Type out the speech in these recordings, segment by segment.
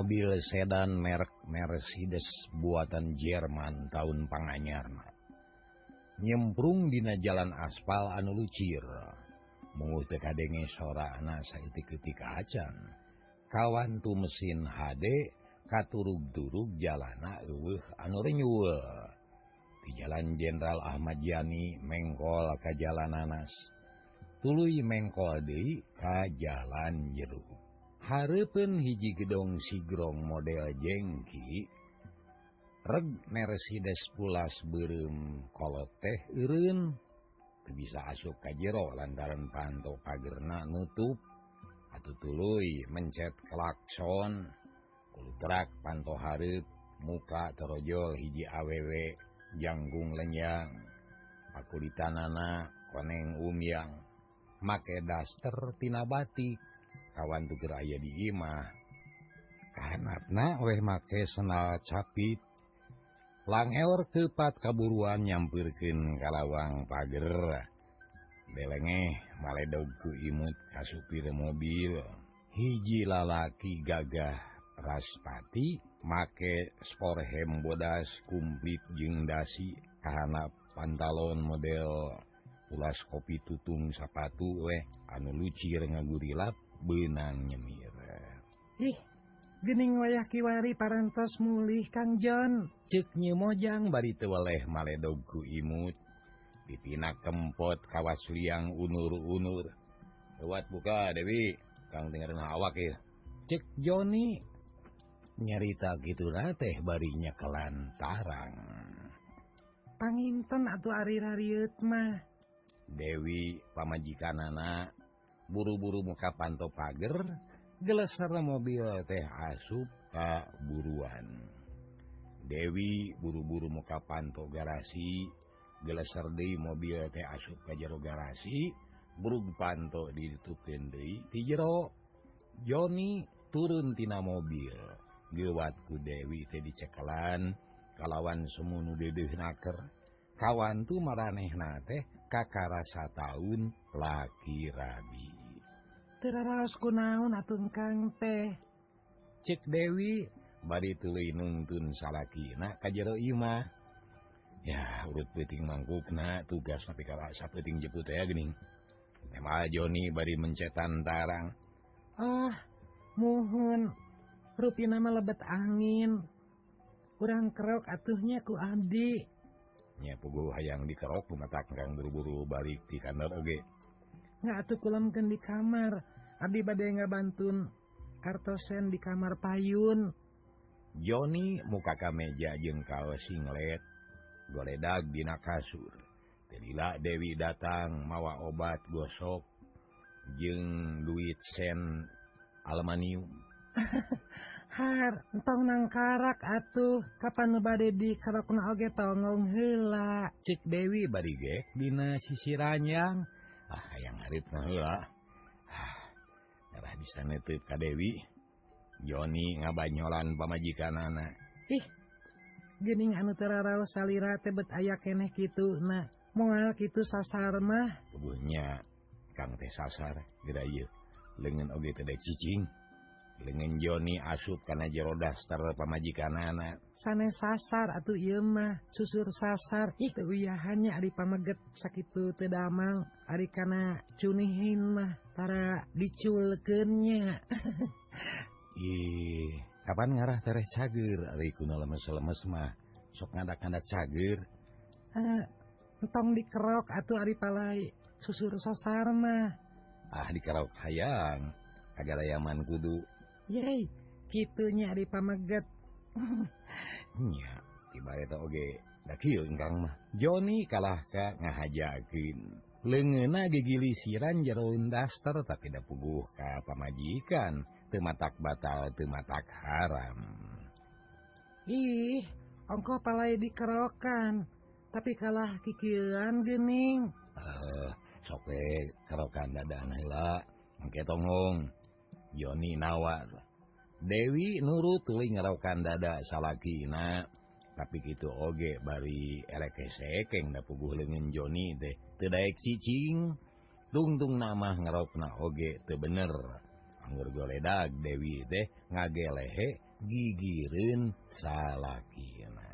mobil sedan merek Mercedes buatan Jerman tahun Panganyarna nyemprung dina jalan aspal anu lucir. Mengutekadenge sora anak saitiketika acan. Kawantu mesin HD katurug-durug jalana eueuh anu renyul di Jalan Jenderal Ahmad Yani menggol ke jalan nanas tulu mengkol di ke jalan jeruk Harpun hiji gedong sigrong model jengki. Reg Mercedes pulas berem kalau teh Irun bisa asuk kajjero lantaran panto pagerna nutup. Atau tulu mencet klakson. Kultrak panto Harp muka terojol hiji aww janggung lenyang aku ditanana koneng umyang make daster tina batik. kawan duger aya di imah karena oleh make senal capit. Langor tepat kaburuan nyampirkin kalawang pager. Belenge maledogku imut kasupir mobil. Hiji lalaki gagah raspati make sporhem bodas kumplit jeung dasi kahana pantalon model ulas kopi tutung sapatu weh. Anu lucir ngagurrilap benang nyemira Ih Gening wayah kiwari parantos mulih Kang John. Ceknya mojang bari teweleh maledogku imut. Dipinak kempot kawas liang unur-unur. Lewat buka Dewi. Kang dengerin awak ya. Cek Joni. Nyarita gitu teh barinya kelantarang. Panginten atau ari-ariut mah. Dewi pamajikan anak. buru-buru muka panto pagar gelas serta mobil teh asup tak buruan Dewi buru-buru muka panto garasi gelas serdi mobil teh asup ke jero garasi burung panto ditutukin deui di jero. Joni turun tina mobil gewatku Dewi teh dicekalan kalawan semunu dedeh naker kawantu maranehna teh kakarasa tahun laki rabi. Teraraos kunaon atun kang teh. Cek Dewi bari tuluy nuntun salakina ka jero imah. Ya urut peuting mangkukna tugas tapi kala sapeuting jeput ya geuning. Emal Joni bari mencetan tarang. Ah, muhun. rupi mah lebet angin. Urang kerok atuhnya ku abdi. Nya puguh hayang dikerok pematak kang buru-buru balik di kantor oge. Okay. tuh kulamken di kamar. Abi bade ngabantun bantuun kartosen di kamar payun. Joni muka ka meja jeung kaos singlet. Goledag dina kasur. Tela Dewi datang mawa obat gosok. Jeung duit sen aluminium Har entong nang karak atuh. Kapan bade di karakuna oge tongong hela cek Dewi bari gek dina sisi ranjang ah yang ngarit ah, darah bisa netip ka Dewi. Joni ngabanyolan pamajikan anak ih gening anu teraraos salira tebet aya keneh gitu nah moal gitu sasar mah. Tubuhnya kang teh sasar gerayuk lengan oge teh cicing. dengan Joni asup karena jero daster pamajikan anak sana sasar atau Imah susur sasar. Itu hanya Ari pameget sakit damang. Ari karena cunihin mah para diculkennya ih kapan ngarah teres cager? Ari kuna lemes-lemes mah sok ngadak-ngadak cager. Ah, entong dikerok atau Ari palai susur sasar mah. Ah dikerok hayang. Agar ayaman kudu. Yeay kitunya di pameget hmm. Joni kalahkah ngahajakin ngahajakeun. Gigili siran jeroun daster tapi da puguh ka pamajikan. Tematak batal tematak haram. Ih ongko palai dikerokan tapi kalah kikiran gening eh uh, soke kerokan dadahila mungkin tongong. Joni Nawar. Dewi nurut tuling ngarokan dada salakina. Tapi gitu oge bari erekekeng da puguh lengan Joni deh daek cicing tungtung nama ngerokna oge te bener. Anggur goledag Dewi teh ngagelehe gigirin salahkina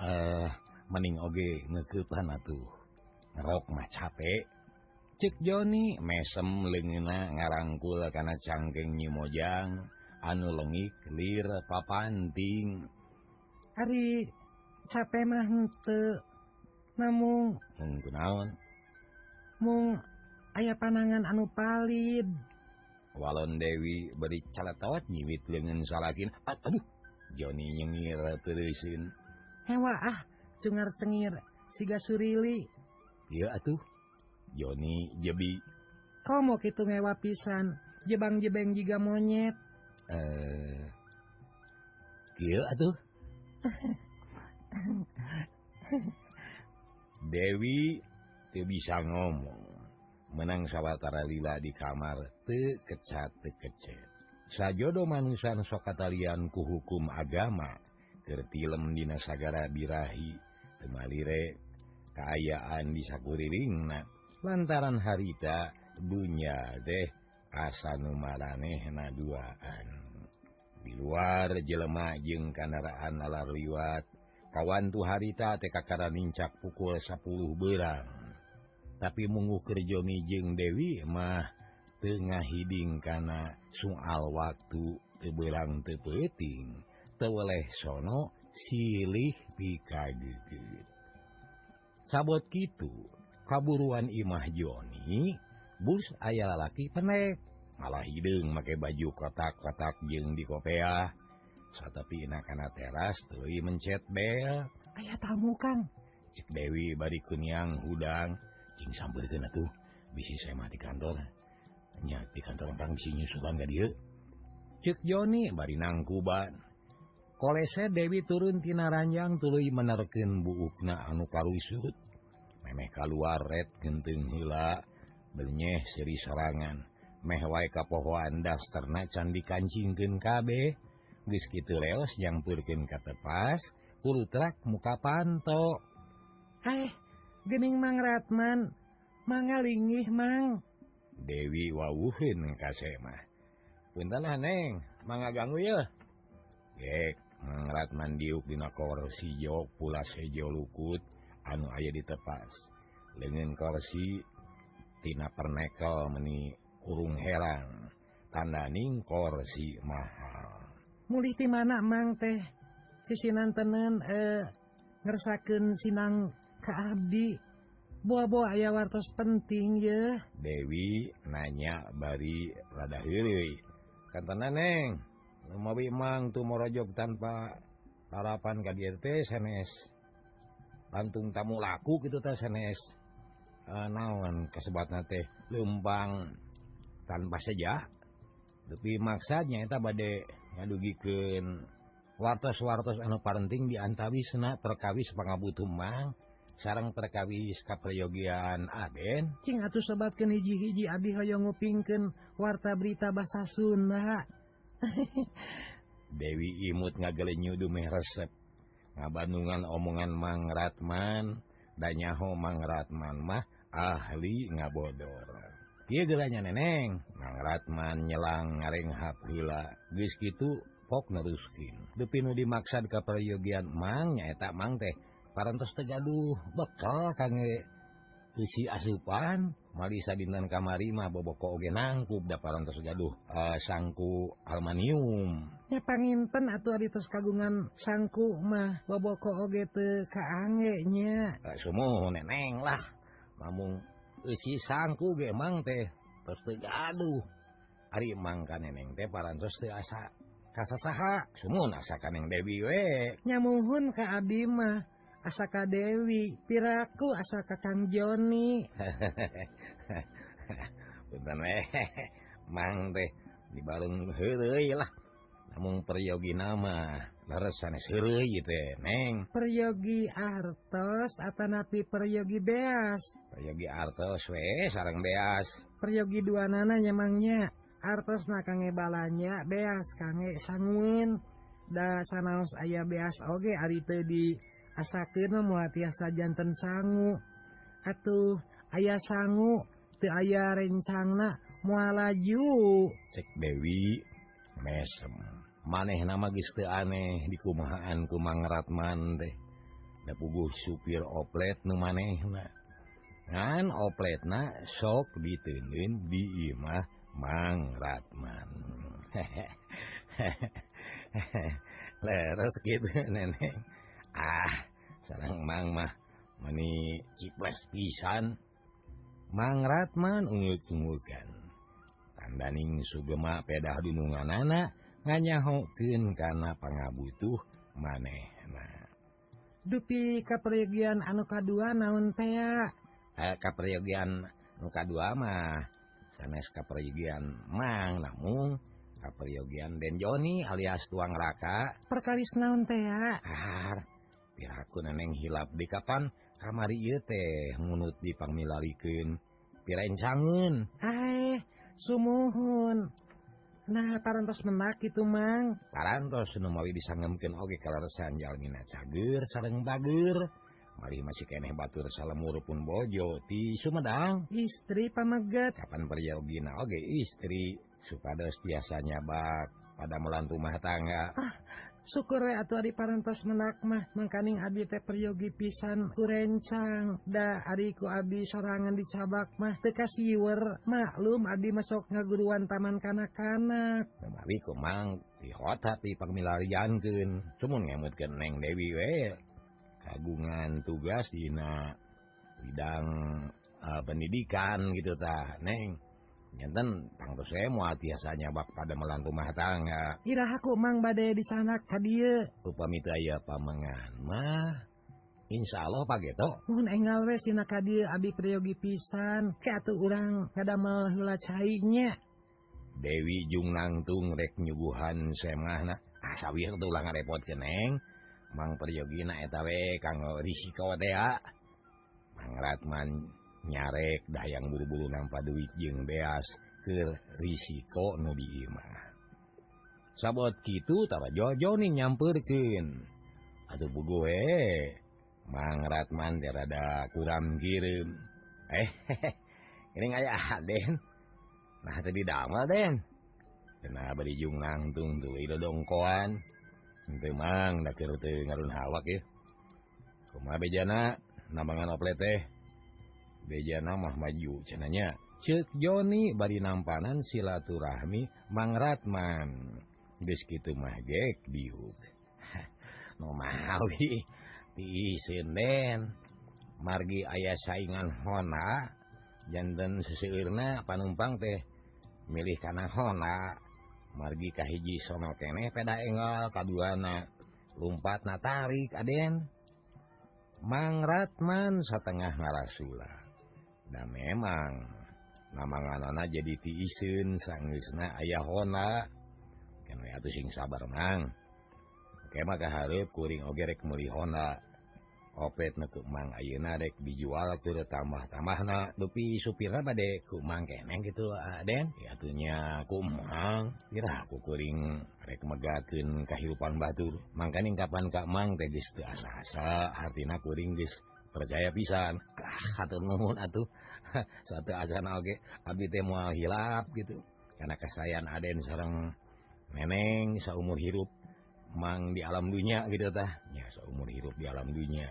eh uh, mening oge ngekeutan atuh. Ngerok mah capek. cek Joni. Mesem lena ngarangkul karena cangkeng nyimojang anu lengik lir papanting. Hari capek mah namun menggunaon mung ayah panangan anu palid. Walon Dewi beri calatot nyiwit lengan salakin. Aduh Joni nyengir terusin hewa ah cungar cengir siga surili. Iya atuh. Joni jebi. Kamu gitu ngewa pisan. Jebang jebeng juga monyet. Eh uh, atuh. Dewi tuh bisa ngomong. Menang sawwatara lila di kamar te kecat te kecet. Sajodo manusan sokatalianku hukum agama. Kertilem Dinasagara birahi. Temalire keayaan disakurring lantaran harita dunya deh asanumaraneh naduaan di luar jelema jeung kendaraan nalar liwat kawantu harita TKkara mincak pukul 10 berang tapi mengukur Joni jeung Dewi mah tengah hiding karena soal waktu teberang tepeting teweleh sono silih pika sabot gitu kaburuan Imah Joni bus ayah lalaki penek. Malah hidung make baju kotak-kotak jeng di kopea. Tapi inakana teras Tui mencet bel. Ayaah tamu Kang. Cek Dewi bari Kunyang hudang. Jing sambil tuh bisi saya mati kantornya di kantor Kang si nyusulan gak dia cek Joni bari nangkuban kolese Dewi turun Tina ranjang tuluy menerken buukna anu karuisut Memeh kaluaret genteng hila benyeh seri serangan mehwa kapohoan dasterna candi kabeh geus kitu leos yang purkin katepas kultrak muka panto. Eh gening Mang Ratman mangalingih Mang. Dewi wawuhin kasemah puntalah neng. Mangaganggu ya Gek Mang Ratman diuk dina korsi jok pula sejo lukut anu aya ditepas lengan korsitina pernekel meni urung herang. Tandaning korsi mahal. Mulih di mana mang teh? Sisinan tenen eh, ngersaken sinang ke Abdi. Buah-buah aya wartos penting ya Dewi nanya bari rada hiri kantana neng mau mang tuh morojok tanpa harapan KDRT SMS Bantung tamu laku gitu teh SNS uh, e, naon kesebatna teh lembang tanpa saja tapi maksanya eta badai ngadugikan wartos-wartos anu parenting diantawi sena perkawis pangabutumang sarang perkawis kaprayogian Aden. Cing atuh sobat ke hiji-hiji abi hoyong ngupingkeun warta berita bahasa Sunda Dewi imut ngagelenyudu meh resep. ngabandungan omongan Mangratman danyaho Mangratman mah ahli ngabodor. Iya gelanya neneng? Mangratman nyelang ngareng hapila geus gitu pok neruskin depinu dimaksad ke peryogian mang nyaeta mang teh. Parantos tegaduh bekal kange isi asupan Marisa kamari mah boboko oge nangkup da parantos gaduh uh, eh, sangku almanium. Ya panginten atuh ari tos kagungan sangku mah boboko oge kaangge nya. Eh, uh, sumuh neneng lah. Mamung isi sangku ge mang teh tos teu gaduh. Ari mang ka neneng teh parantos teu asa kasasaha. Sumuh asa kaneng Dewi we. Nyamuhun ka abdi mah asaka Dewi piraku asaka Kang Joni. Eh. Mang deh di Balung lah. Namun peryogi nama neng. Peryogi artos atau napi peryogi beas? Peryogi artos we sarang beas. Peryogi dua nana nyemangnya artos na kange balanya beas kange sanguin da sanaos ayah beas oge ari di asakirna moal tiasa jantan sangu. Atuh ayah sangu teu aya rencangna mualaju cek Dewi mesem. Maneh nama giste aneh di kumahaan ku Ratman teh. Da puguh supir oplet nu manehna. Ngan opletna sok ditenin di imah Mang Ratman. Leres gitu nenek ah sarang Mang mah meni ciples pisan. Mang Ratman Mangratman unggulkan tandaning Sugema pedah dunungan anak nganyahokeun kana pangabutuh manehna. Dupi kepergian anu kadua naon tea eh, kepergian anu kadua mah sanes kepergian Mang namun Den Joni alias tuang raka. Perkalis naon tea ah, piraku neneng hilap di kapan? Kamari teh munut dipangmilaliken pirain cangun Hai sumuhun. Nah parantos menak itu mang. Parantos Numawi disangemken oge kalasanjalmina cager sareng bager. Mari masih keneh batur salamur pun bojo di Sumedang. Istri pamegat. Kapan periogina oge istri. Supados biasanya bak pada melantu rumah tangga. Ah syukur atau Ari parantos menakmah mengkaning Abi teh peryogi pisan. Kurencang da Ariku Abi sorangan dicabak mah. Teu siwer maklum Abi masuk ngaguruan taman kanak-kanak. Kemari kumang di hotat di pemilarian kan cuman ngemut Neng Dewi we. Kagungan tugas dina bidang uh, pendidikan gitu tah Neng. nyenten pangtos saya mau biasanya bak pada melan rumah tangga. Kira aku mang badai di sana kadia. Upami teu aya pamangan mah Insya Allah pak Geto. Mohon enggal wes sina kadia abi priyogi pisan. Kayak tuh orang kada cai nya Dewi Jung nangtung rek nyuguhan semah na. Ah, Asawi tuh ulah ngarepot ceneng. Mang priyogi na etawe kang risiko dea ah. Mang Ratman nyarek dayang buru-buru nampa duit jeung beas ke risiko nu diimah sabot gitu tara jojo nih nyampurkin aduh bu gue eh. mangrat rada kuram kirim. Eh ini ngaya den. Nah tadi damal den. Kena beri jung nangtung tuh ido dongkoan. Ente mang kira teu ngarun hawak ya. Kumaha bejana? Nambangan oplet teh? bejana mah maju cenanya cek Joni bari nampanan silaturahmi Mang Ratman. Bis mangratman mah mahgek biuk. Diisin den. margi ayah saingan Hona jantan seseirna panumpang teh milih karena Hona. Margi kahiji sono keneh peda enggal kaduana lumpat natarik aden. Mang Ratman setengah narasula Nah memang. Nama jadi tiun sangisna ayah Hona. Sing sabar nang Oke maka hareup kuring oge rek muli Hona. Opet ayeuna rek dijual ke tambah-tambah na dupi supir badek kumang keneng gitu Aden ah, yatunya kumang kira aku kuring rek megakeun kehidupan Batur. Makaning kapan teu asa-asa hartina kuring geus percaya pisan. Ah, nuhun atuh. Satu asan oge abdi teh moal hilap gitu. Karena kesayangan aden sareng neneng seumur hirup mang di alam dunia gitu tah. Ya seumur hirup di alam dunia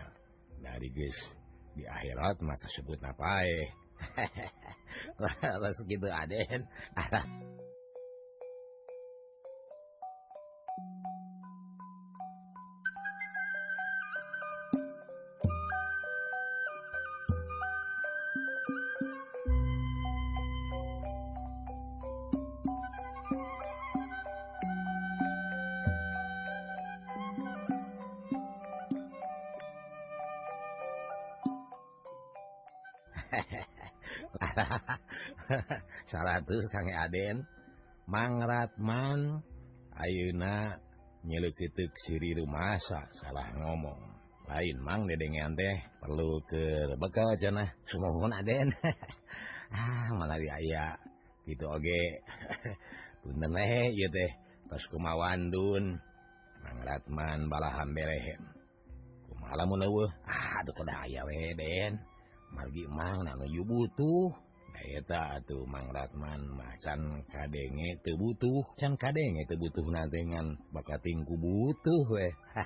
dari guys di akhirat maka sebut apa eh gitu aden. tuh sange Aden mangratman Ayeuna nyelik siri rumah salah ngomong. Lain mang dedengan teh perlu ke bekal cenah semohon Aden ah malari aya gitu oge. Punten lehe ieu teh tos kumawan dun. Mangratman balahan berehem kumaha lamun eueuh ah aduh kada aya we Den? Margi mang nanu yubutuh eta atuh Mangratman macan kadenge tebutuh can kadenge tebutuh nadengan baka tingku butuh weh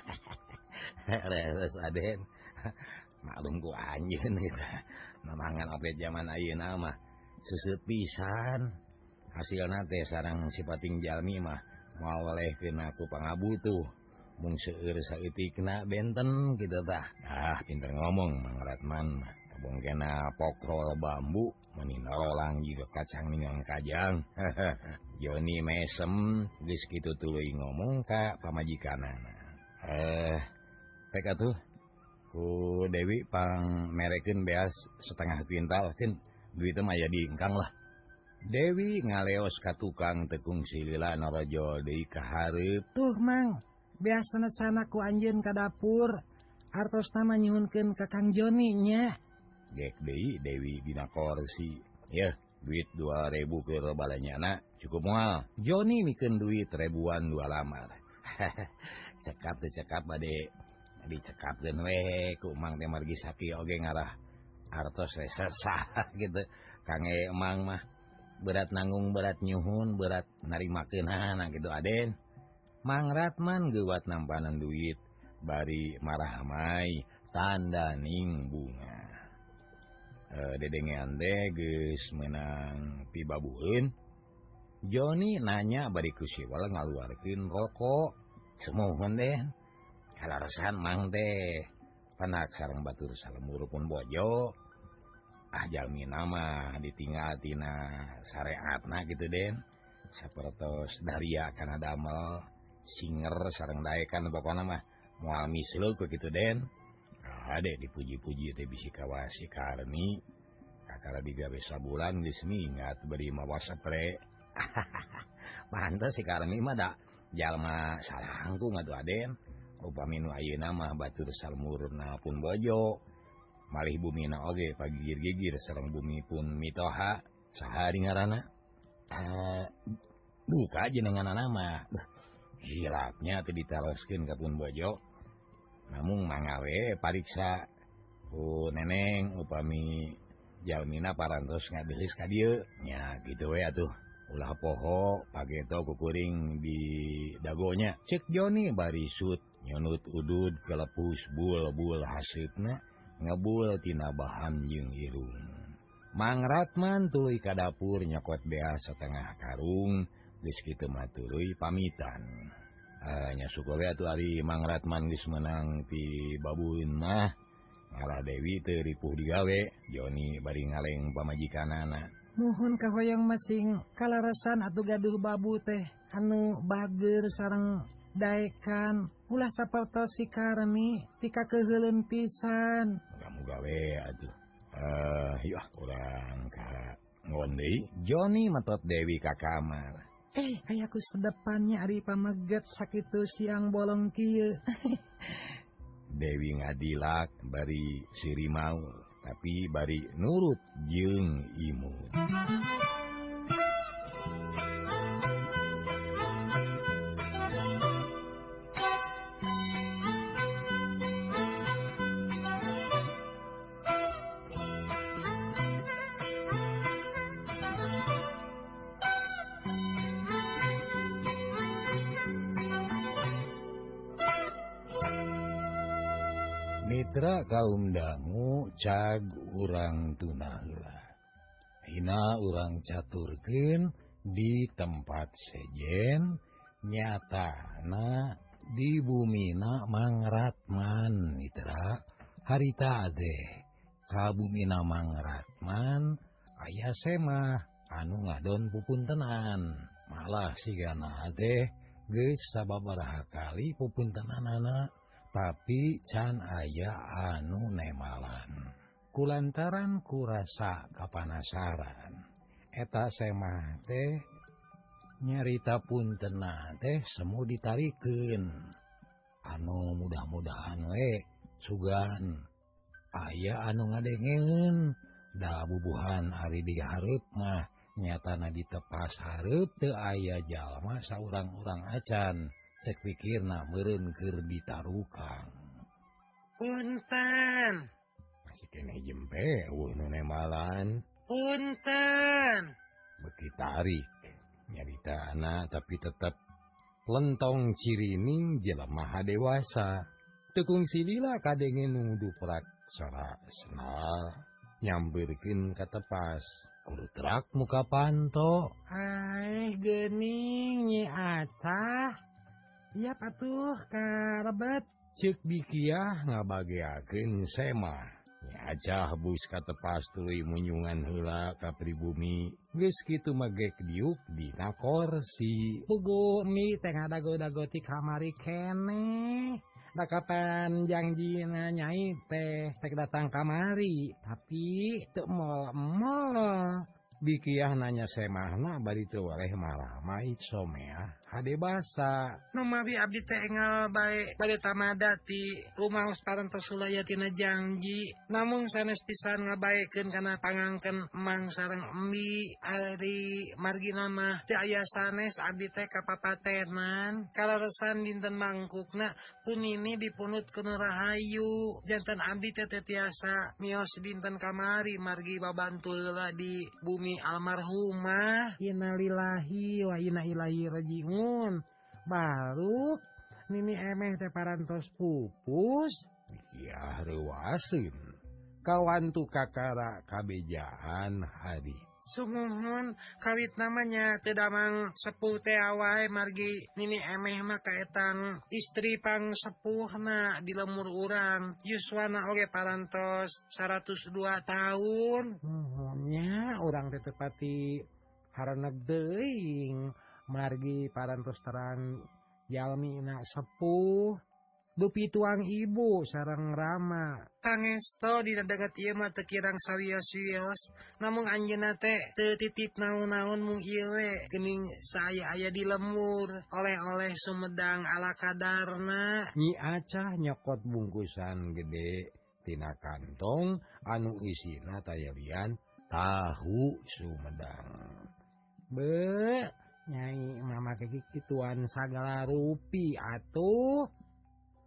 Aden. Maklum ku anjeun eta. Namangan ope zaman ayeuna mah seuseup pisan. Hasilna teh sarang sipating jalmi mah maoleh kena ku pangabutuh. Mung seueur saeutikna benten kita tah. Ah pinter ngomong Mangratman mah. mungkin pokrol bambu menrolang juga kacang ningang kajang. Joni mesem gitu tulu ngomong Ka pamajikan eh teka tuh ku Dewi pang merekin beas setengah kintal kan duit mah aya diingkang lah. Dewi ngaleos ka tukang tekung silila norojo di keharip tuh mang biasa sana ku anjin ke dapur artos nama nyihunkan ke Kang Joninya korsi ya duit 2000 ke balanya anak cukup mual. Joni miken duit ribuan dua lamar cekap cekap bade. Dicekap dan we kumang teh margi saki oge ngarah artos resesah gitu. Kange emang mah berat nanggung berat nyuhun berat narimakeun nah gitu aden. Mang Ratman gewat nampanan duit bari marah mai tanda ning bunga. Eh, degen deges menang pibabuun Joni nanya bari wala ngaluarkin rokok. Semohon deh. Kalsan mang deh. Panak sarang Batur salemur pun bojo. Ahjalmi nama ditinggaltina syariatna gitu Den. Sapertos Daria Kanadamel singer sarang daikan pokok mah. Muami seluku gitu Den. Ade dipuji-puji bisikawasi Karni acara digawe sabulan dismingat beri mawasa pre pantas si Karni mah jalma salahku ngadu Aden. Upami nu ayeuna nama batur salmurna pun bojo. Malih bumi na oge pagigir-gigir sareng bumi pun mitoha. Sahari ngaranna uh, eh, buka jenengan nama hilapnya tadi ditaloskeun ka pun bojo. namun mangawe pariksa. Ku neneng upami Jalmina parantos ngabilis ka dieunya gitu we atuh. Ulah poho pageto kukuring di dagonya. Cek Joni barisut nyunut udud kelepus bulbul hasitna ngebul tina bahan jeung irung. Mangratman tuluy ka dapur nyokot bea setengah karung geus kitu mah tuluy pamitan. hanya suku tuh hari mangrat manggis menang di babuin mah. Ngalah Dewi teripuh digawe Joni bari ngaleng pamajikan anak mohon kahoyong masing kalarasan atau gaduh babu teh. Anu bager sarang daekan ulah sapertos si karmi tika kehelen pisan. Kamu gawe atuh. Eh uh, yuk orang ka ngondei Joni metot Dewi ka kamar. eh ayahku sedepannya Ari pameget sakit siang bolong Ki Dewi ngadilak bari siri mau tapi bari nurut jeng imut kaum dangu cag urang tunahlah Hina urang caturken di tempat sejen nyata na di bumina mangratman Mitra harita deh kabumina mangratman ayah semah anu ngadon pupun tenan malah sigana deh ge sababarahakali pupun tenan anak tapi can aya anu nemalan. Kulantaran kurasa kapanasaran. Eta semah teh nyarita pun tena teh semu ditarikin. Anu mudah-mudahan we sugan. Aya anu ngadengen da bubuhan Ari diharep mah nyatana ditepas Harep te aya jalma saurang-urang acan. cek pikir nah merenkir ditarukan punten masih kene jempe nu malan punten beki tarik. Nyarita anak tapi tetap lentong cirining jelema dewasa. Tekung silila kadenge nungdu perak sora senal nyambirkin katepas pas muka panto. Hai geningnya acah. Iya patuh ka rebet cek bikiah ngabagiakeun Nya acah bus katepas tuluy munyungan heula ka pribumi. Geus kitu magek diuk dina korsi pugu mi teh ngadago-dago ti kamari kene. Da kapan janjina nyai teh tek datang kamari. Tapi teu mol-mol. bikiah nanya semahna bari teu waleh malah mait somea hade basa. Nu mari abdi teh enggal bae bade tamada ti rumaos parantos sulaya tina janji namun sanes pisan ngabaekeun kana pangangken emang sareng embi ari margina mah. Teu aya sanes abdi teh kapapatenan kalaresan dinten mangkukna punini dipunut ku rahayu Janten abdi teh tiasa mios dinten kamari margi babantul di bumi Umi almarhumah. Innalillahi wa innailaihi rajiun. Baru Nini emeh teparantos pupus. Ya rewasin kawan tu kakara kabejahan hari sungguhun kawit namanya tedamang sepuh teawai margi nini emeh mah etang istri pang sepuhna di lemur urang. Yuswana oge parantos 102 tahun. Nya orang tetepati haranak deing margi parantos terang jalmi na sepuh dupi tuang ibu sarang Rama. Angesto didagat mah tekirang sawios wios namun Anjena teh tertitip naon-naon mu Iwe kening saya aya di lemur oleh-oleh Sumedang ala kadarna. Nyi acah nyokot bungkusan gedetina kantong anu isina tayyan tahu Sumedang. Be nyai mama kayak gituan segala rupi atuh.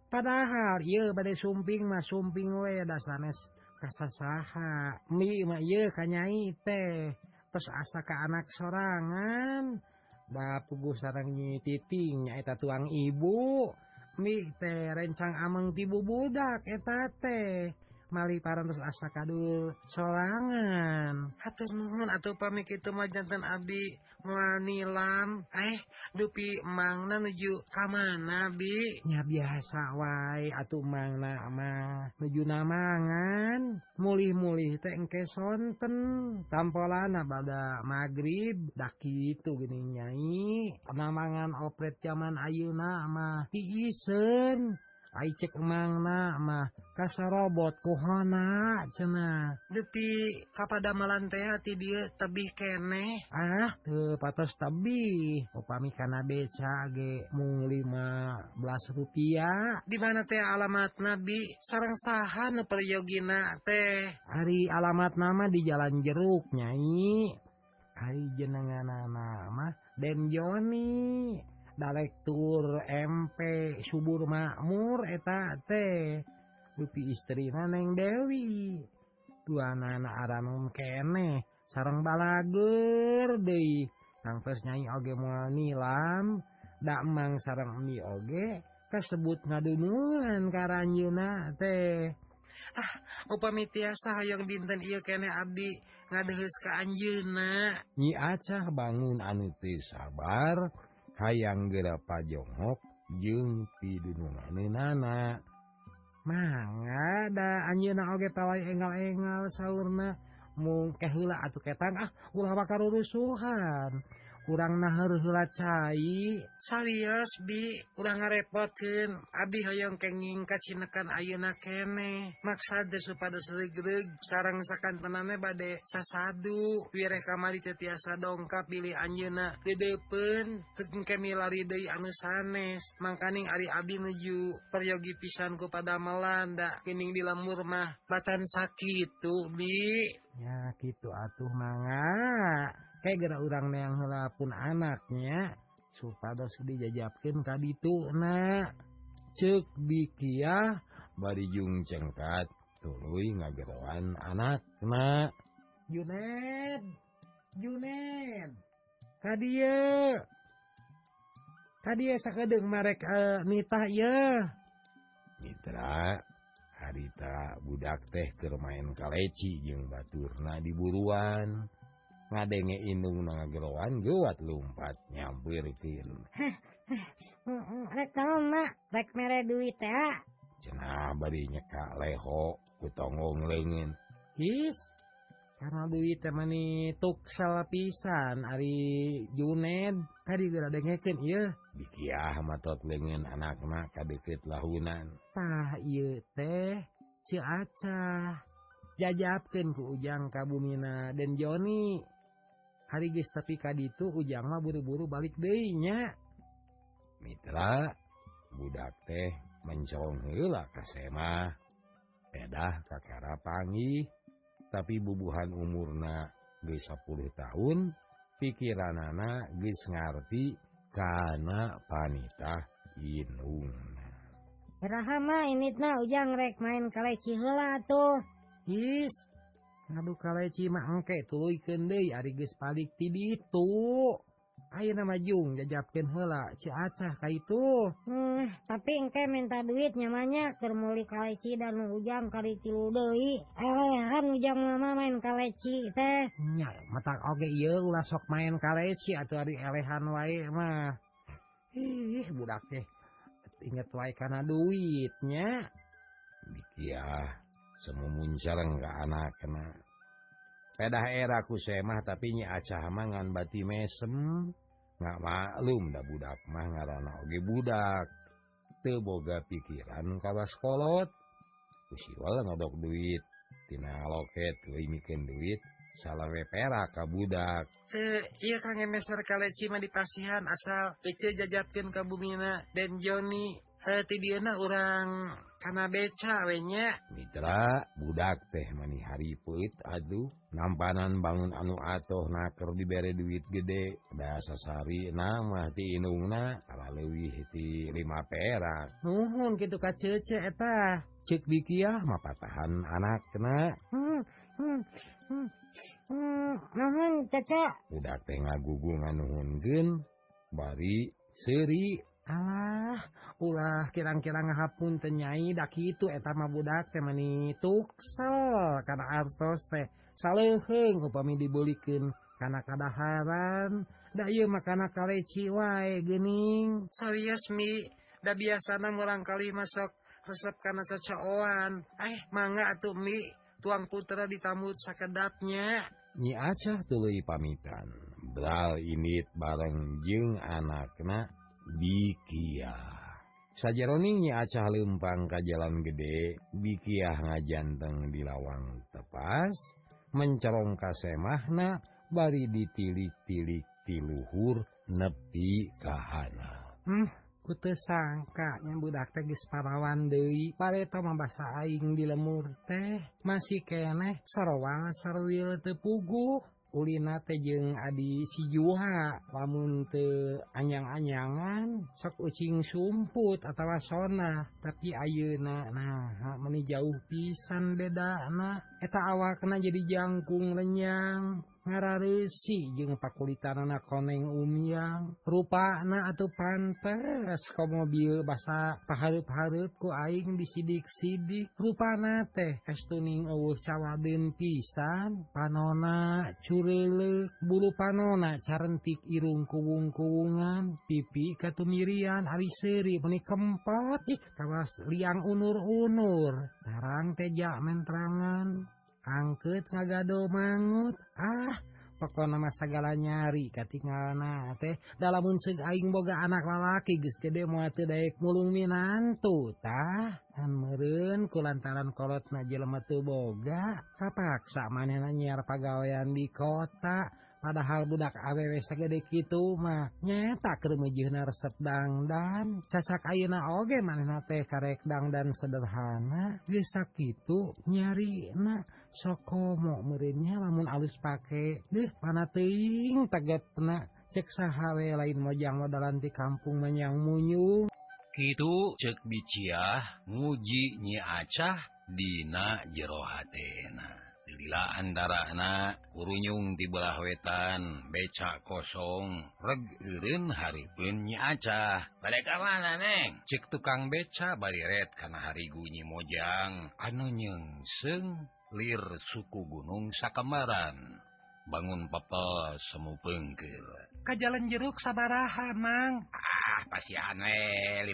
padahal ia badai sumping mah sumping we dasanes kasasaha. Mi mah ieu kanyai teh. Terus asa ke anak sorangan da puguh sarang nyi titing nyaeta tuang ibu. Mi teh rencang ameng ti budak eta teh. Mali parantos asa kadul sorangan. Hatur nuhun atuh pamik itu mah janten abdi melanilam eh dupi Mangna nuju kamana Binya biasa wae atuh Mangna mah nuju namangan. Mulih-mulih teh engke sonten. Tampolana bada magrib dah kitu gini nyai. Penamangan opret zaman mah ama piisen cek emangmah kasar robot kohona cena. Depi kepada teh hati dia tebih kene. Ah ke patos tebih upami kana beca ge mung 15 rupiah. Di mana teh alamat nabi? Sarang saha periogina teh. Hari alamat nama di jalan jeruk nyai. Hari jenengan nama Den Joni. Dalektur MP subur makmur eta teh dupi istri Neng Dewi. Dua anak aranum kene sarang balager nang tangpes nyai oge moal nilam dak mang sarang mi oge kasebut ngadunungan karanjuna teh ah upami tiasa hayang dinten iya kene abdi. Ngadeheus ka anjeunna nyi acah bangun anu teu sabar hayang geura Jonghok jeung pidununganeunana mangga da anjeunna oge tawai enggal-enggal saurna. Mung kehela atuh ketang ah ulah bakal rusuhan. kurang nahurla cair serius bi kurang ngarepotkeun Abi Hoong kenging kacinekan Ayeuna kene. Maksa desu pada seregreg sarang sakan tenane sasadu. Wireh kamari tetiasa dongkap pilih Anjena dedepen. Kegeng kemi lari deui anu sanes. Mangkaning ari abi nuju peryogi pisanku pada Melanda kening di lemur mah batan sakit tuh bi. Ya gitu atuh mangga. kayak urang neang heula pun anaknya supados dijajapkan tadi itu na cek bikiah barijung cengkat tuluy ngageroan anak na Juned Juned kadia kadia sakadeng marek uh, nitah ya Mitra harita budak teh kemain kaleci jeung baturna di buruan. ngadenge inung nageloan gewat lumpat nyampirkin eh, rek mere duit ya. Cenah bari nyeka leho kutonggong lengin. His karena duit teman mani salah pisan ari Juned tadi gara dengekeun ieu. Bikiah matot leungeun anakna ka deukeut lahunan. Tah ieu teh ciaca jajapkeun ku Ujang Kabumina dan Joni hari geus tapi ka ditu ujang mah buru-buru balik deui nya Mitra budak teh menconghela kasemah pedah kakara pangi tapi bubuhan umurna geus 10 tahun pikiranana geus ngarti kana panitah inung. Rahama ini na ujang rek main kaleci heula tuh. Yes, Nado kaleci mah engke tuluykeun deui ari geus balik ti ditu. Ayeuna mah jung jajapkeun heula. Ci Acah ka itu. Hmm, tapi engke minta duit nyamanya termuli kaleci dan ujang kari tilu deui. Elehan ujang mama main kaleci teh. Nya matak oge ieu ulah sok main kaleci atuh ari elehan wae mah. Ih budak teh. Inget wae kana duitnya. Ya semua muncarang nggak anak kena. Era ku semah tapi nyi acah mangan bati mesem. Nggak maklum dah budak mah ngarana oge budak. Teboga pikiran kawas kolot. Kusiwal ngodok duit. Tina loket limikin duit salawe perak ka budak. Teu ieu kang emeser kaleci mah di pasihan asal ece jajapkeun ka bumina dan Joni. Heuh ti dieuna urang karena becanya Mitra budak teh mani hari aduh. Nampanan bangun anu atuh naker diberre duit gede. Bahasa Sari nama indungna inungna leuwih di lima perak. Nuhun kitu ka cece eta. Cek dikiah mapatahan anak kena. Hmm, hmm, hmm, hmm, nuhun kakak budak teh ngagugung nuhun bari seuri. Alah, ulah kirang-kirang ngahapun tenyai kitu itu etama budak temani tuksel karena artos teh saleheng upami dibulikeun karena kadaharan. Da ieu mah makana kaleci wae geuning. Serius mi. Da biasana ngurang kali masuk resep kana cocoan eh mangga atuh mi. Tuang putra ditamut sakedapnya. Nyi acah tuluy pamitan. Bral init bareng jeung anakna. Bikia sajaroningnya acah lempang ke jalan gede Bikiah ngajanteng di lawang tepas mencorong kasemahna bari ditilik-tilik tiluhur nepi kahana hmm, kute sangkanya budak teh geus parawan deui. Pareto basa aing di lemur teh masih keneh sarowang sarwil teu puguh. Ulina jeung Adi sijuha lamun anyang-anyangan sok ucing sumput atau sona tapi ayeuna nah meni jauh pisan beda anak eta awak kena jadi jangkung lenyang. ngararesi jeung pakulitanana koneng umyang rupana atau pantes ka mobil basa pahareup-hareup ku aing disidik-sidik. Rupana teh estuning eueuh cawaden pisan. Panona curelek bulu panona carentik irung kuwung-kuwungan. Pipi katumirian ari seuri meni kempot. Ih kawas liang unur-unur. Sarang teja menterangan angket ngagado mangut. Ah pokok nama segala nyari katinggalna teh. Dalam seug aing boga anak lalaki geus teu daek mulung minantu tah. Kan meureun ku lantaran kolotna jelema teu boga kapaksa manehna nyiar pagawean di kota. Padahal budak awewe segede kitu mah nyeta keur meujeuhna resep dangdan. Cacak ayeuna oge manehna teh karek dangdan sederhana. Geus sakitu nyarina. soko mau merinya lamun alus pakai deh mana teing taget pena cek sahawe lain mojang modalan di kampung menyang munyung. Itu cek biciah nguji nyi acah dina jero hatena Lila antara anak urunyung di belah wetan becak kosong reg hari haripun nyi acah. Balik mana neng? Cek tukang beca bariret karena hari gunyi mojang. Anu nyengseng lir suku Gunung Sakamaran. Bangun papa semu pengkir ke jalan jeruk sabaraha Mang. Ah pasti aneh 50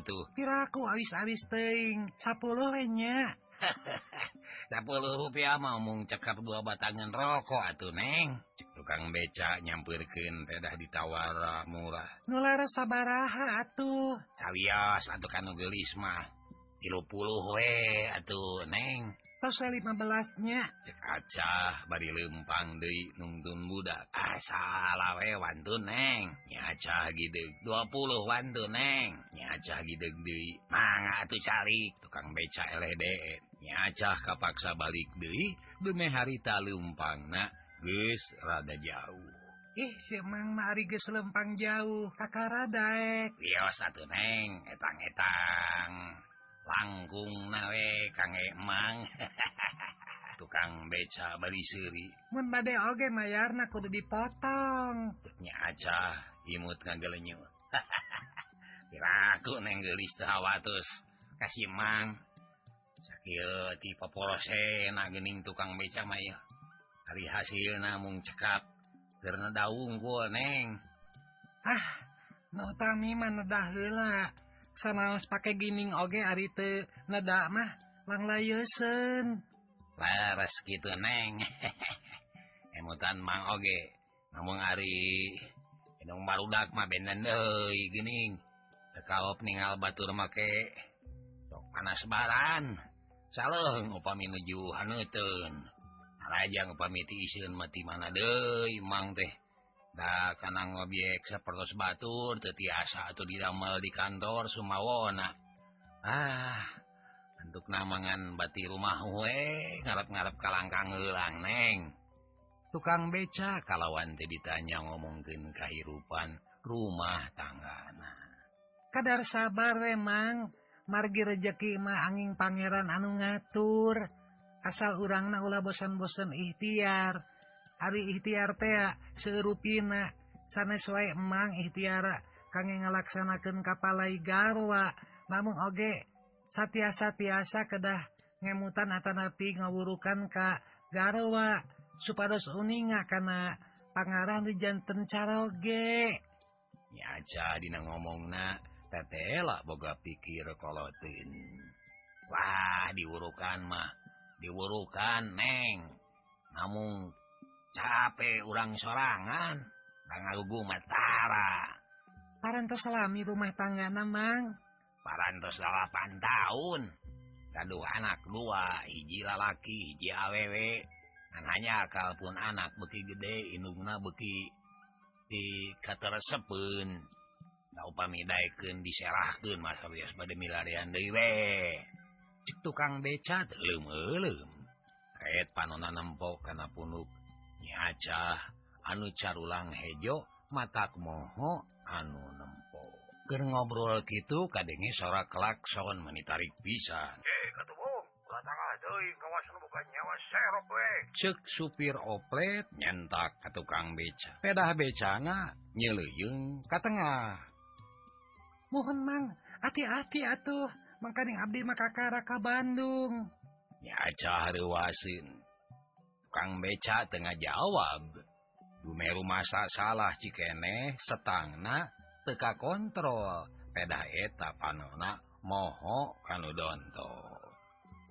atuh. Piraku awis-awis teing 10nya rupiah maumung cekap dua batangan rokok atuh neng. Tukang beca nyampirkin tedah ditawara murah. Nulara sabaraha atuh. Sawias atuh kanu gelis mah. Tilu 30 we atuh neng. pasal belasnya. Cek Acah bari lempang deui nungtun budak asal ah, we wantun neng. Nyaca gitu 20 puluh tuh neng. Nyaca gitu deui. Mangga tuh cari tukang beca LDN. nyacah kapaksa balik deui beme harita lempang na guys rada jauh. Ih si emang mari ge lempang jauh kakak radaek Rio satu neng. Etang-etang. langgung nawe kangemang tukang beca Bali Siri bade oge mayarna kudu dipotong. Nya aja imut ngagelenyu. Piraku neng geulis teu hawatus kasih mang sakieu ti paporosena geuning tukang beca mah ieu. Ari hasilna mung cekap. Keur daung gua neng. Ah nu tami mah nedah heula. sanaos pakai gining oge ari teu neda mah lang layeuseun laras kitu neng. Emutan mang oge. Namun ari inung barudak mah benen deui geuning. Tekaop ningal batur make sok panas baran. Saleng upami nuju haneuteun rajang upami ti iseun mati mana deui mang teh. Nah, karena ngobyek seperti batur tetiasa atau didamel di kantor Sumawona. Ah untuk namangan bati rumah we ngarap-ngarap kalangkangulang neng. Tukang beca kalawan teh ditanya ngomongkeun kehidupan rumah tanggana kadar sabar memang margi rejeki mah angin pangeran anu ngatur. Asal urangna ulah bosan-bosan ikhtiar. Ari ikhtiar tea serupina sanes wae emang ikhtiara kangge ngalaksanakeun kapalai garwa. Namun oge satiasa-tiasa kedah ngemutan atanapi ngawurukan ka garwa supados uninga kana pangaran di janten caroge aja dina ngomong na tetela boga pikir kolotin wah diwurukan mah diwurukan neng. Namun capek urang sorangan. Ngalugung Matara parantos salami rumah tangga Mang. Parantos 8 tahun. Aduh anak dua hiji lalaki hiji awewe. Hanya kalaupun anak beki gede inungna beki di katerepun upamidaken diserahkeun masa bias pada milarian deui we. dewe tukang beca teu leumeuleum. Kaet panon nempo kana punuk. acah anu carulang hejo matak moho anu nempo. Ke ngobrol gitu kadenge sora kelak soon menitarik pisan. Cek supir oplet nyentak ke tukang beca. Pedah becana nyeluyung ke tengah. Mohon mang hati-hati atuh. Makaning abdi makakara ka Bandung. Ya acah Kang beca Tengah jawab. Dumeru masa salah cikene setangna teka kontrol. Peda eta panona moho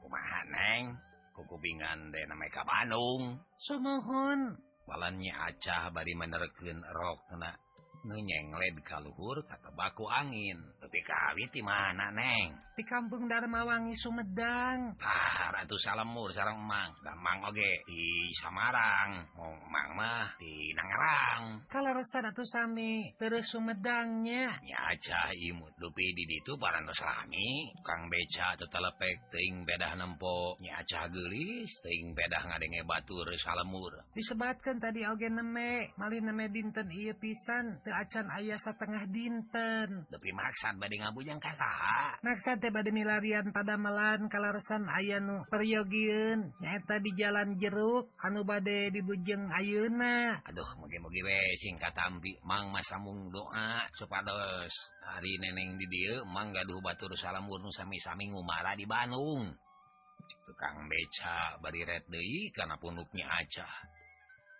Kumaha, Neng? kukubingan de ka Bandung. Sumohun walannya acah bari menerken rokna. menyengled kalluhur kata baku angin. Tapi kawit di mana neng? Di kampung Darmawangi Sumedang. Ah, Ratu salemur sarang Mang Damang oge di Samarang. Oh, Mang mah di Nangarang kalau resa Ratu Sami terus Sumedangnya. Nyaca imut dupi di ditu parantos lami. Kang beca tetelepek ting bedah nempo nyaca gelis ting bedah ngadenge batur salemur disebatkan tadi oge neme. Malih neme dinten iya pisan. acan ayah setengah dinten. Lebih maksad bad ngabujang kasaha maksad bad milarian pada melan kalasan aya nu peryogiun nyata di jalan jeruk anu bade dibujeng ayeuna. Aduh mugi-mugi we singkat tampi mang masamung doa supados. Hari neneng di dia mang gaduh batur salam wurnu sami-sami ngumara di Bandung. Tukang beca bari red deui kana punuknya acah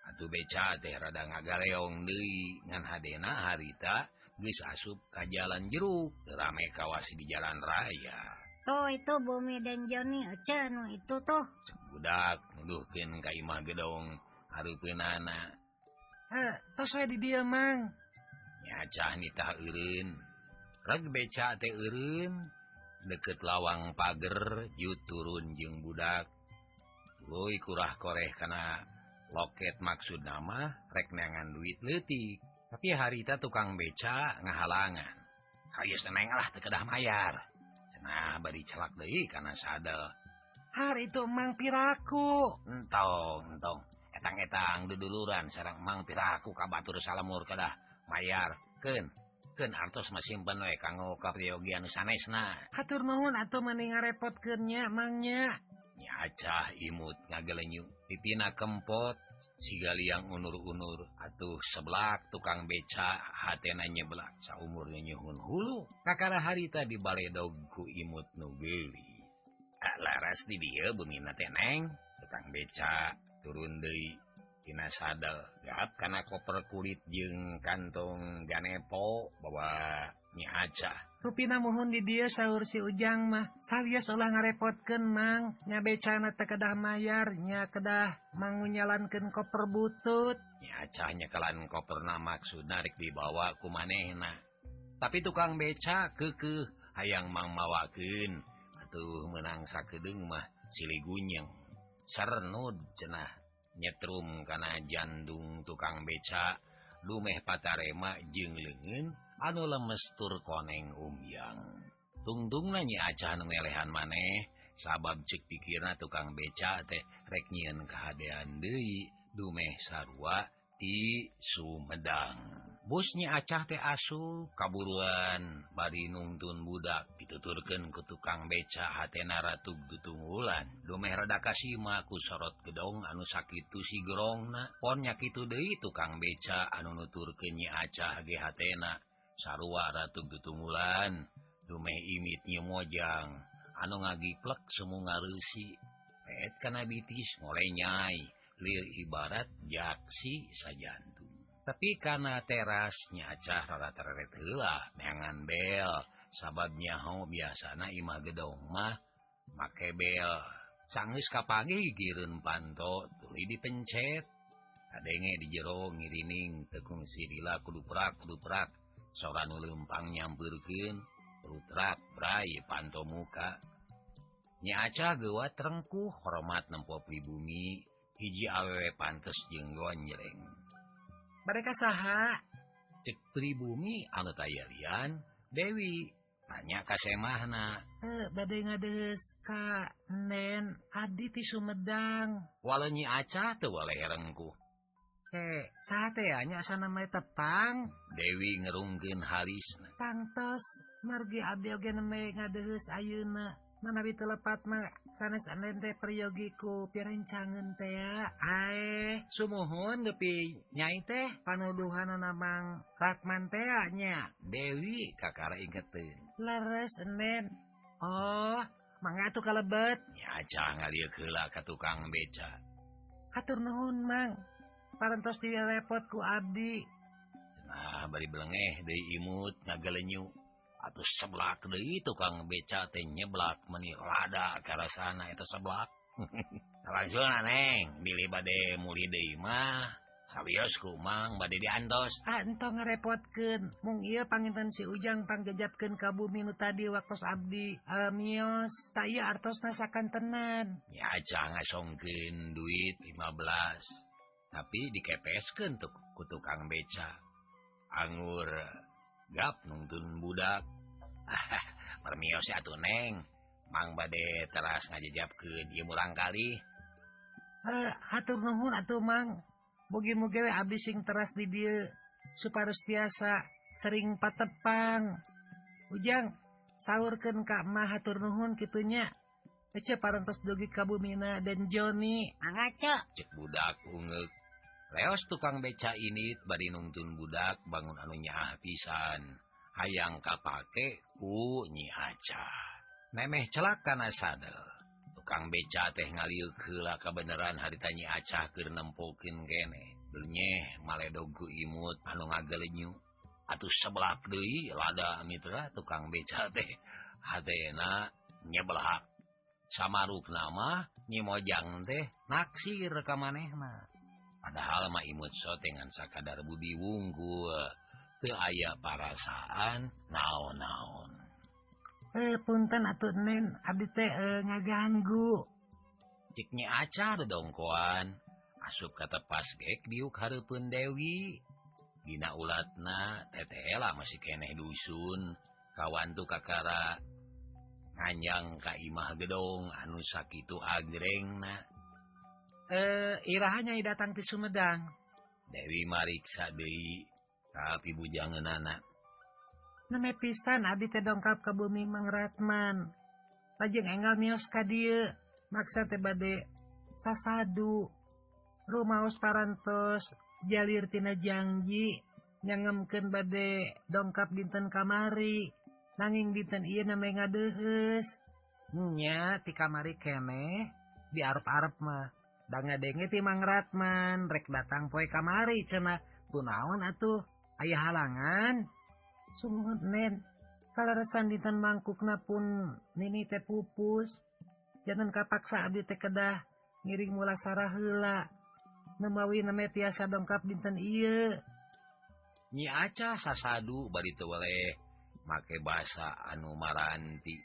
Atuh beca teh rada ngagaleong deui ngan hadena harita geus asup ka jalan jeruk rame kawasi di jalan raya. Tuh itu Bumi dan Joni aja nu itu tuh. Budak nuduhkeun ka imah gedong hareupeunana. Heh, tos saya di dieu mang. Nya cah nitah eureun. Reg beca teh eureun deket lawang pager yu turun jeung budak. Woi kurah koreh kana loket maksud nama reknangan duit letik tapi harita tukang beca ngahalangan. Ayo senenglah tekedah mayar. Cenah bari celak deui karena sadel. Hari itu Mang piraku. Entong entong. Etang-etang duduluran sarang Mang piraku ka batur salamur kedah mayar. Ken ken artos masimpen we kanggo kapriogian sanesna hatur nuhun atuh mending ngarepotkeun nya mangnya acah imut ngagelenyu. Pipina kempot sigaliang unur-unur. Atuh seblak tukang beca hatena nyeblak. Saumurnya nyuhun hulu. Kakara harita di baledogku imut nubeli tak ah, laras di dia bumina teneng tukang beca turun deui. Tina sadel gap kana koper kulit jeung kantong ganepo? Bawa Rupina mohun di dia sahur si ujang mah. Saya seolah ngarepotkeun mang. Nya becana mayarnya kedah mangunyalankan koper butut. Nyacanya kalan koper nama maksud narik dibawa ku manehna. Tapi tukang beca keukeuh hayang mang mawakin atuh menang sakedeng mah silih gunyeng sernud cenah. Nyetrum kana jandung tukang beca. Lumeh patarema jeung leungeun. anu lemestur koneng umyang. Tungtung nanya nu ngelehan maneh. Sabab cek pikirna tukang beca teh rek nyieun kahadean deui. Dumeh sarua di Sumedang. Bosnya acah teh asu kaburuan. Bari nungtun budak dituturkeun ku tukang beca hatena Ratu getunggulan dumeh rada kasima ku sorot gedong anu sakitu si gerongna ponnya kitu deui tukang beca anu nuturkeun nya acah ge hatena. sarua Ratu Getunggulan Dumeh imitnya mojang. Anu ngagiplek semu ngarusi et kana bitis mulai nyai. Lir ibarat jaksi sajantung. Tapi karena terasnya acah rata-rata telah neangan bel. Sababnya ho biasana imah gedong mah make bel. Sangis kapagi girun panto tuli dipencet. Adenge di jero ngirining tekung sirila kudu perak kudu perak. soran lempang nyamburkin rutrak Brai panto muka. Nyaca gewa terengku hormat nempo pribumi hiji awewe pantes jenggonyereng mereka saha? Cek pribumi anu tayalian Dewi tanya kasemahna. Eh bade ngades ka nen adi ti Sumedang. Walenyi aca teu waleh rengkuh. Hmm. saatnya sana tepang. Dewi ngerunggen Haris pantos margi Auna menawi telepat sanes ente peryogiku pirencangan teh ae sumuhun depi nyai teh. Panuduhan namang Ratman teanya Dewi kakara ingetin leres enen oh. Mangga tuh kalebet. Ya jangan dia ka ke tukang beca. Hatur nuhun mang. parantos dia repot ku Abdi nah bari belengeh deui imut ngagalenyu atau seblak deui tukang beca teh nyeblak meni rada ke sana eta seblak. Langsung aneng bilih bade muli deui mah. Sawios ku mang bade diantos. Ah entong ngarepotkeun mung ieu panginten si Ujang panggejatkeun ka bumi nu tadi waktos abdi uh, mios. Ta ieu artosna sakantenan ya aja ngasongkeun duit 15 tapi dikepesken tuh ku tukang beca. Anggur gap nungtun budak. Permio atuh neng. Mang bade teras ngajejapkeun ke dia murang kali eh, hatur nuhun atuh mang. Mugi-mugi abis sing teras di dia supaya tiasa sering patepang. Ujang sahurkan kak mah hatur nuhun kitunya Ece parantos dogi kabumina dan Joni. Angga Cek budak ungek Leos tukang beca ini bari nungtun budak bangun anunya pisan. Hayang kapake ku nyi aca celak celaka sadel. Tukang beca teh ngaliu kela kebenaran haritanyi aca keur nempokin kene. Belnyeh maledogu imut anu ngagelenyu atuh sebelah deui lada mitra tukang beca teh. Hadena nyebelah. samaruk nama nyimojang teh naksir ka manehna padahal Maimut so dengan sakadar Budi wunggul teu aya parasaan naon-naon. Eh punten atuh nen. Abdi teh eh, ngaganggu. Ciknya acar aca koan. Asup kata pas gek diuk hareupeun Dewi. Dina ulatna teteh lah masih keneh dusun. Kawan tuh kakara nganyang ka imah gedong anu sakitu agreng na eh irahanya datang ke Sumedang. Dewi Mariksa deui tapi bujangan anak. Neme pisan Abi teh dongkap ke bumi Mangratman lajeng enggal mios ka dieu maksa teh bade sasadu. Rumaos parantos jalir tina janji nyangemkeun bade dongkap dinten kamari. Nanging dinten ieu name ngadeuheus nya ti kamari kene di arep-arep mah. denge timang Ratman rek datang poe kamari cena kunaon atuh. Aya halangan. Sumnen kalausan dinten mangkukna pun nini teh pupus. Jangan kapaksa Abdi teh kedah ngiring mula Sarah hela memawi nama tiasa dongkap dinten iya nyi aca sasadu bari teu weleh make basa anu maranti.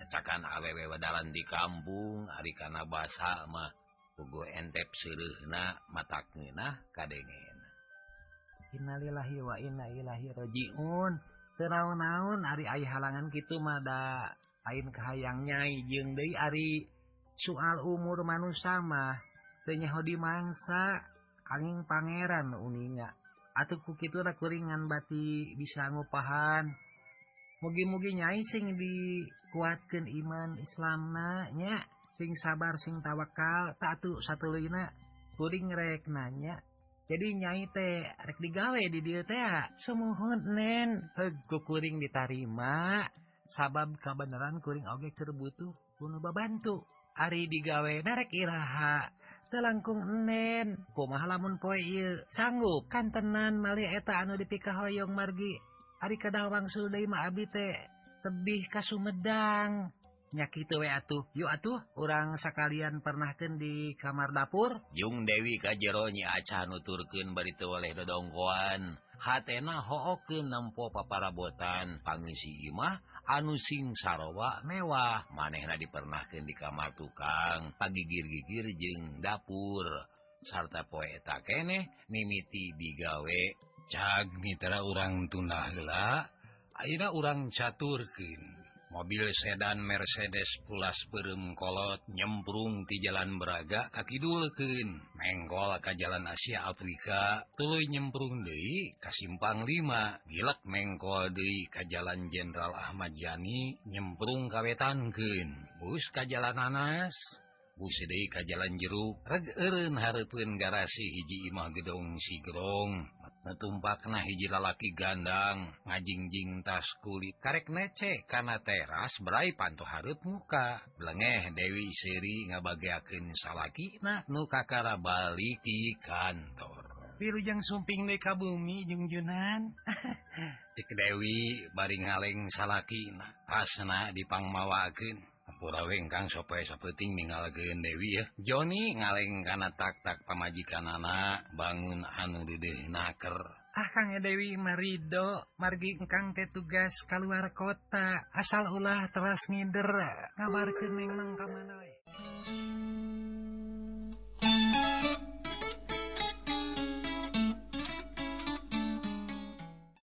Cacakan awewe wadalan di kampung ari kana basa mah pugo entep sirihna mata kadengena kadengen Innalillahi wa inna ilaihi rajiun. Teu naon-naon ari aya halangan gitu mada lain kahayangnya jeung deui ari soal umur manusia mah teu di mangsa angin pangeran uninga atuh ku kitu kuringan bati bisa ngupahan. Mugi-mugi nyai sing dikuatkeun iman Islamna nya. sing sabar sing tawakal tatu satu lina kuring rek nanya. Jadi nyai teh rek digawe di dia teh ah. sumuhun nen. Hego kuring ditarima. Sabab kebenaran kuring oge kerbutuh kuno babantu Ari digawe narek iraha. Telangkung enen kumaha lamun poe ieu? Sanggup. Kantenan malih eta anu dipikahoyong margi. Ari kadang wangsul deui mah abi teh tebih ka Sumedang. nyakit we atuh. Yuk atuh orang sekalian pernahken di kamar dapur. Jung Dewi Kajeronya nuturkeun nuturken baritu oleh dodongkoan hatna ho nempo paparabotan. Pangisi imah anu sing sarowa mewah. Manehna dipernahkeun di kamar tukang. Pagigir-gigir jeng dapur. Sarta poeta keneh mimiti digawe. Cag Mitra urang tunah heula Aida urang caturkin mobil sedan Mercedes pulas peremkolot nyemprung di jalan Braga akidulken menggol ka jalan Asia Afrika tulu nyemprung Dei Kasimpang 5 gilak mengkol deui ke jalan Jenderal Ahmad Yani nyemprung kawetanken bus ke jalan Anas deui ke jalan jeruk. Reg eureun hareupeun garasi hiji Imah Gedong Sigrong. tumpakna hiji lalaki gandang ngajingjing tas kulit. Karek nece karena teras berai pantu hareup muka. Lengeh Dewi seri ngabagaken salaki nah nukakara balik di kantor. Wirujang sumping deka bumi jungjunan cek Dewi baring ngaleng salaki nah pasna dipangmawaken Purawengkang sopoe sapeting meninggal Dewi ya. Joni ngaleng karena taktak pamajikan anak bangun anu dedeh naker. Ah Kang Dewi marido margi engkang teh tugas keluar kota. Asal ulah teras ngidera ning mangka mana we.